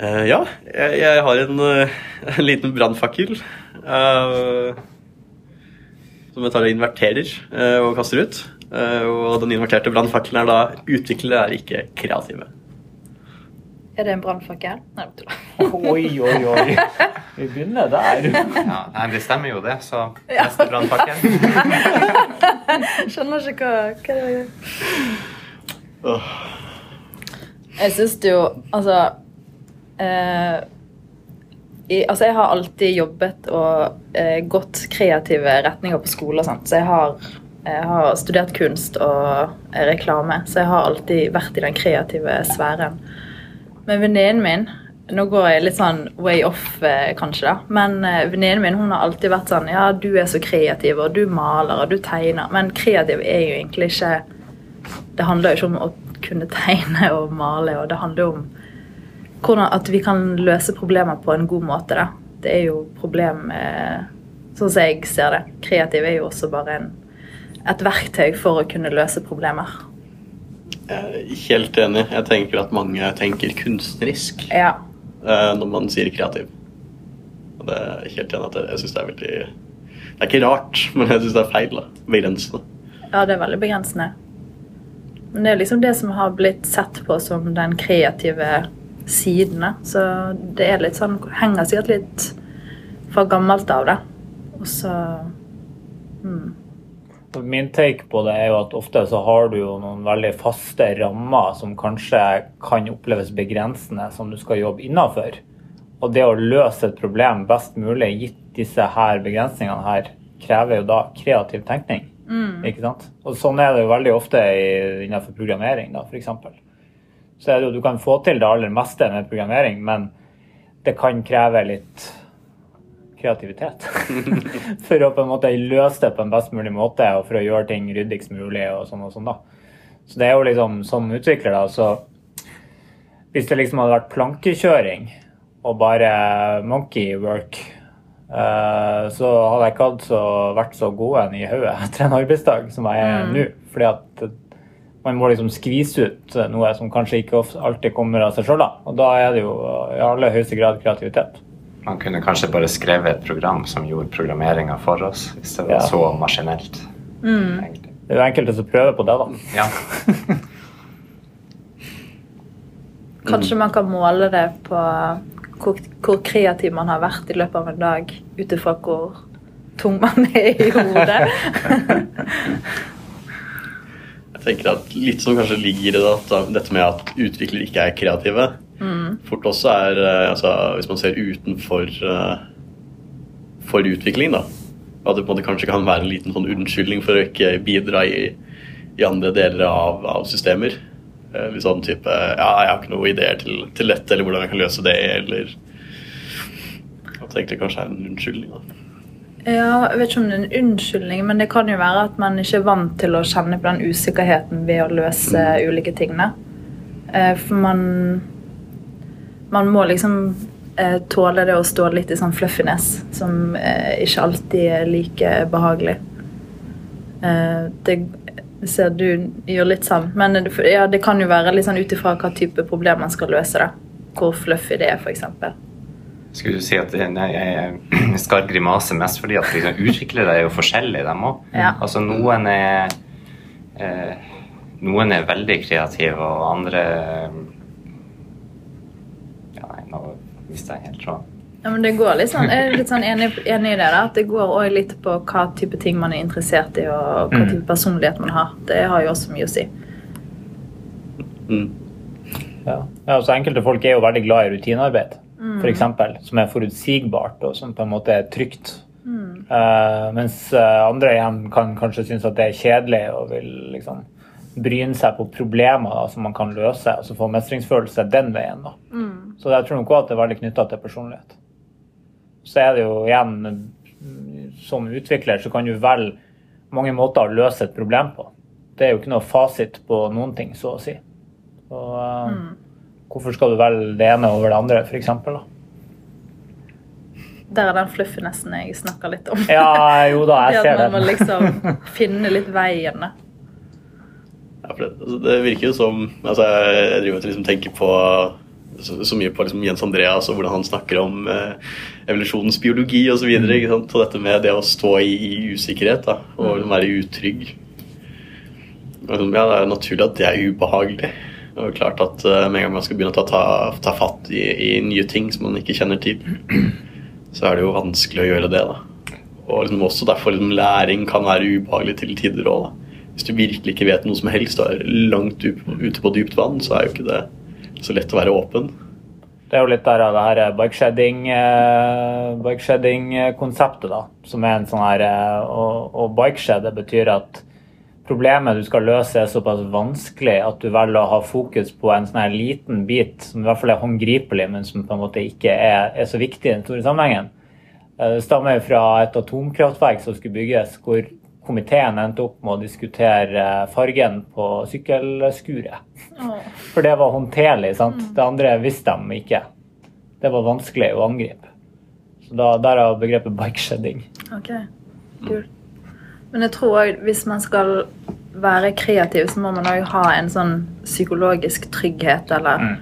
Eh, ja, jeg, jeg har en, uh, en liten brannfakkel. Uh, som jeg tar og inverterer og kaster ut. Eh, og den inverterte brannfakkelen er da 'utviklere er ikke kreative'. Er det en brannfakkel? Nei, jeg tuller. Oi, oi, oi. Vi begynner der. Ja, nei, det stemmer jo det, så neste brannfakkel. Skjønner ikke hva, hva det er. Jeg syns jo Altså eh, i, Altså, jeg har alltid jobbet og eh, gått kreative retninger på skole og sånt, så jeg har, jeg har studert kunst og eh, reklame, så jeg har alltid vært i den kreative sfæren. Men venninnen min Nå går jeg litt sånn way off, eh, kanskje, da. Men eh, venninnen min hun har alltid vært sånn Ja, du er så kreativ, og du maler, og du tegner. Men kreativ er jo egentlig ikke Det handler jo ikke om å kunne tegne og male, og det handler jo om hvordan at vi kan løse problemer på en god måte. Da. Det er jo problem eh, Sånn som jeg ser det. Kreativ er jo også bare en, et verktøy for å kunne løse problemer. jeg er helt enig. Jeg tenker at mange tenker kunstnerisk Ja. eh, når man sier kreativ. Og det er helt enig at jeg, jeg syns det er veldig Det er ikke rart, men jeg syns det er feil. da, Begrensende. ja, det er veldig begrensende. Men det er liksom det som har blitt sett på som den kreative siden. da. Så det er litt sånn Henger sikkert litt fra gammelt av, det. Og så mm. Min take på det er jo at ofte så har du jo noen veldig faste rammer som kanskje kan oppleves begrensende, som du skal jobbe innafor. Og det å løse et problem best mulig gitt disse her begrensningene her, krever jo da kreativ tenkning. Ikke sant? Og sånn er det jo veldig ofte i- innenfor programmering, da, f.eks. Så er det jo, du kan få til det aller meste med programmering, men det kan kreve litt kreativitet. for å på en måte løse det på en best mulig måte, og for å gjøre ting ryddigst mulig og sånn og sånn, da. Så det er jo liksom, som utvikler, da, så Hvis det liksom hadde vært plankekjøring og bare monkey work, Uh, så hadde jeg ikke så, vært så god en i hodet etter en arbeidsdag som jeg er nå. Fordi at man må liksom skvise ut noe som kanskje ikke alltid kommer av seg sjøl. Og da er det jo i aller høyeste grad kreativitet. Man kunne kanskje bare skrevet et program som gjorde programmeringa for oss, hvis det var Ja. så maskinelt. Mm. Det er jo enkelte som prøver på det, da. Ja. Kanskje man kan måle det på hvor, hvor kreativ man har vært i løpet av en dag, ut ifra hvor tung man er i hodet. Tenker at Litt som kanskje ligger i det, at dette med at utviklere ikke er kreative, fort også er eh, altså, Hvis man ser utenfor eh, for utvikling, da. At det på en måte kanskje kan være en liten sånn unnskyldning for å ikke bidra i, i andre deler av, av systemer. Litt sånn type Ja, jeg har ikke noen ideer til, til dette, eller hvordan jeg kan løse det, eller At det egentlig kanskje er en unnskyldning. da. Ja, jeg vet ikke om det er en unnskyldning, men det kan jo være at man ikke er vant til å kjenne på den usikkerheten ved å løse ulike tingene. Eh, For man Man må liksom eh, tåle det å stå litt i sånn fluffiness, som eh, ikke alltid er like behagelig. Eh, det ser du gjør litt sånn, men ja, det kan jo være litt sånn ut ifra hva type problem man skal løse. da. Hvor fluffy det er, f.eks. Skulle du si at nei, jeg skar grimase mest fordi at liksom, utviklere er jo forskjellige, dem òg. Ja. Altså, noen er eh, Noen er veldig kreative, og andre Ja, nei, nå mista jeg helt tråden. Ja, men det går litt sånn, Jeg er litt sånn enig, enig i det. da, at Det går også litt på hva type ting man er interessert i, og hva Mm. type personlighet man har. Det har jo også mye å si. Mm. Ja. ja, altså Enkelte folk er jo veldig glad i rutinearbeid, for eksempel, som er forutsigbart og som på en måte er trygt. Eh, mens eh, andre igjen kan kanskje synes at det er kjedelig og vil liksom bryne seg på problemer da, som man kan løse, og så få mestringsfølelse den veien. da. Så jeg tror nok også at det er veldig knytta til personlighet. Så er det jo igjen mm, Som utvikler så kan du velge mange måter å løse et problem på. Det er jo ikke noe fasit på noen ting, så å si. Og, eh, Hvorfor skal du velge det ene over det andre, f.eks.? Der er den fluffinessen jeg snakker litt om. Ja, jo da, Det jeg at ser man må liksom finne litt veien. Ja, for det, altså, det virker jo som altså, Jeg driver og liksom tenker på så, så mye på liksom Jens Andreas og hvordan han snakker om eh, evolusjonens biologi osv. Og, så mm. og dette med det å stå i, i usikkerhet da, og liksom være utrygg. Liksom, ja, det er naturlig at det er ubehagelig. Og klart at uh, Med en gang man skal begynne å ta, ta, ta fatt i, i, nye ting som man ikke kjenner til, så er det jo vanskelig å gjøre det. da. Og liksom også derfor liksom, læring kan være ubehagelig til tider òg. Hvis du virkelig ikke vet noe som helst og er langt ute på dypt vann, så er jo ikke det så lett å være åpen. Det er jo litt der av det her bikeshedding-konseptet, eh, da. Som er en sånn her eh, Og, og bikeshed, betyr at problemet du skal løse er såpass vanskelig at du velger å ha fokus på en sånn her liten bit som i hvert fall er håndgripelig, men som på en måte ikke er, er så viktig i den store sammenhengen. Eh, det stammer fra et atomkraftverk som skulle bygges, hvor komiteen endte opp med å diskutere fargen på sykkelskuret. For det var håndterlig. sant? Mm. Det andre visste de ikke. Det var vanskelig å angripe. Så da, Derav begrepet bikeshedding. Ok, kult. Men jeg tror òg hvis man skal være kreativ, så må man òg ha en sånn psykologisk trygghet, eller mm.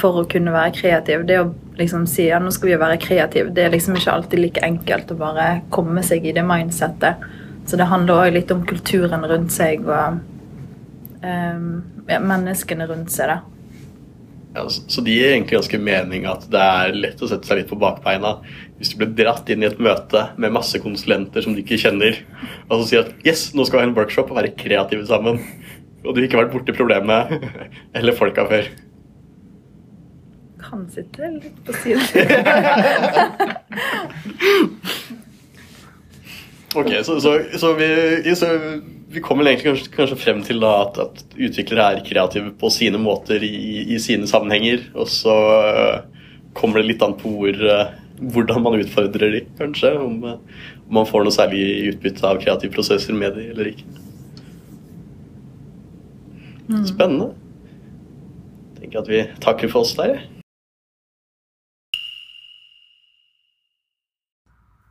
For å kunne være kreativ. Det å liksom si ja, nå skal vi være kreative, det er liksom ikke alltid like enkelt å bare komme seg i det mindsettet. Så det handler òg litt om kulturen rundt seg og um, ja, menneskene rundt seg. da. Ja, så det gir egentlig ganske mening at det er lett å sette seg litt på bakbeina hvis du blir dratt inn i et møte med masse konsulenter som du ikke kjenner, og så sier at yes, nå skal vi ha en workshop og være kreative sammen, og du har ikke vært borti problemet eller folka før. Kan sitte litt på siden. Ok, så, så, så, vi, så vi, kommer egentlig kanskje, kanskje frem til da, at, at, utviklere er kreative på sine måter i, i sine sammenhenger. Og så uh, kommer det litt an på hvor, uh, hvordan man utfordrer de, kanskje. Om, uh, om, man får noe særlig utbytte av kreative prosesser med de eller ikke. Mm. Spennende. Jeg tenker at vi takker for oss der.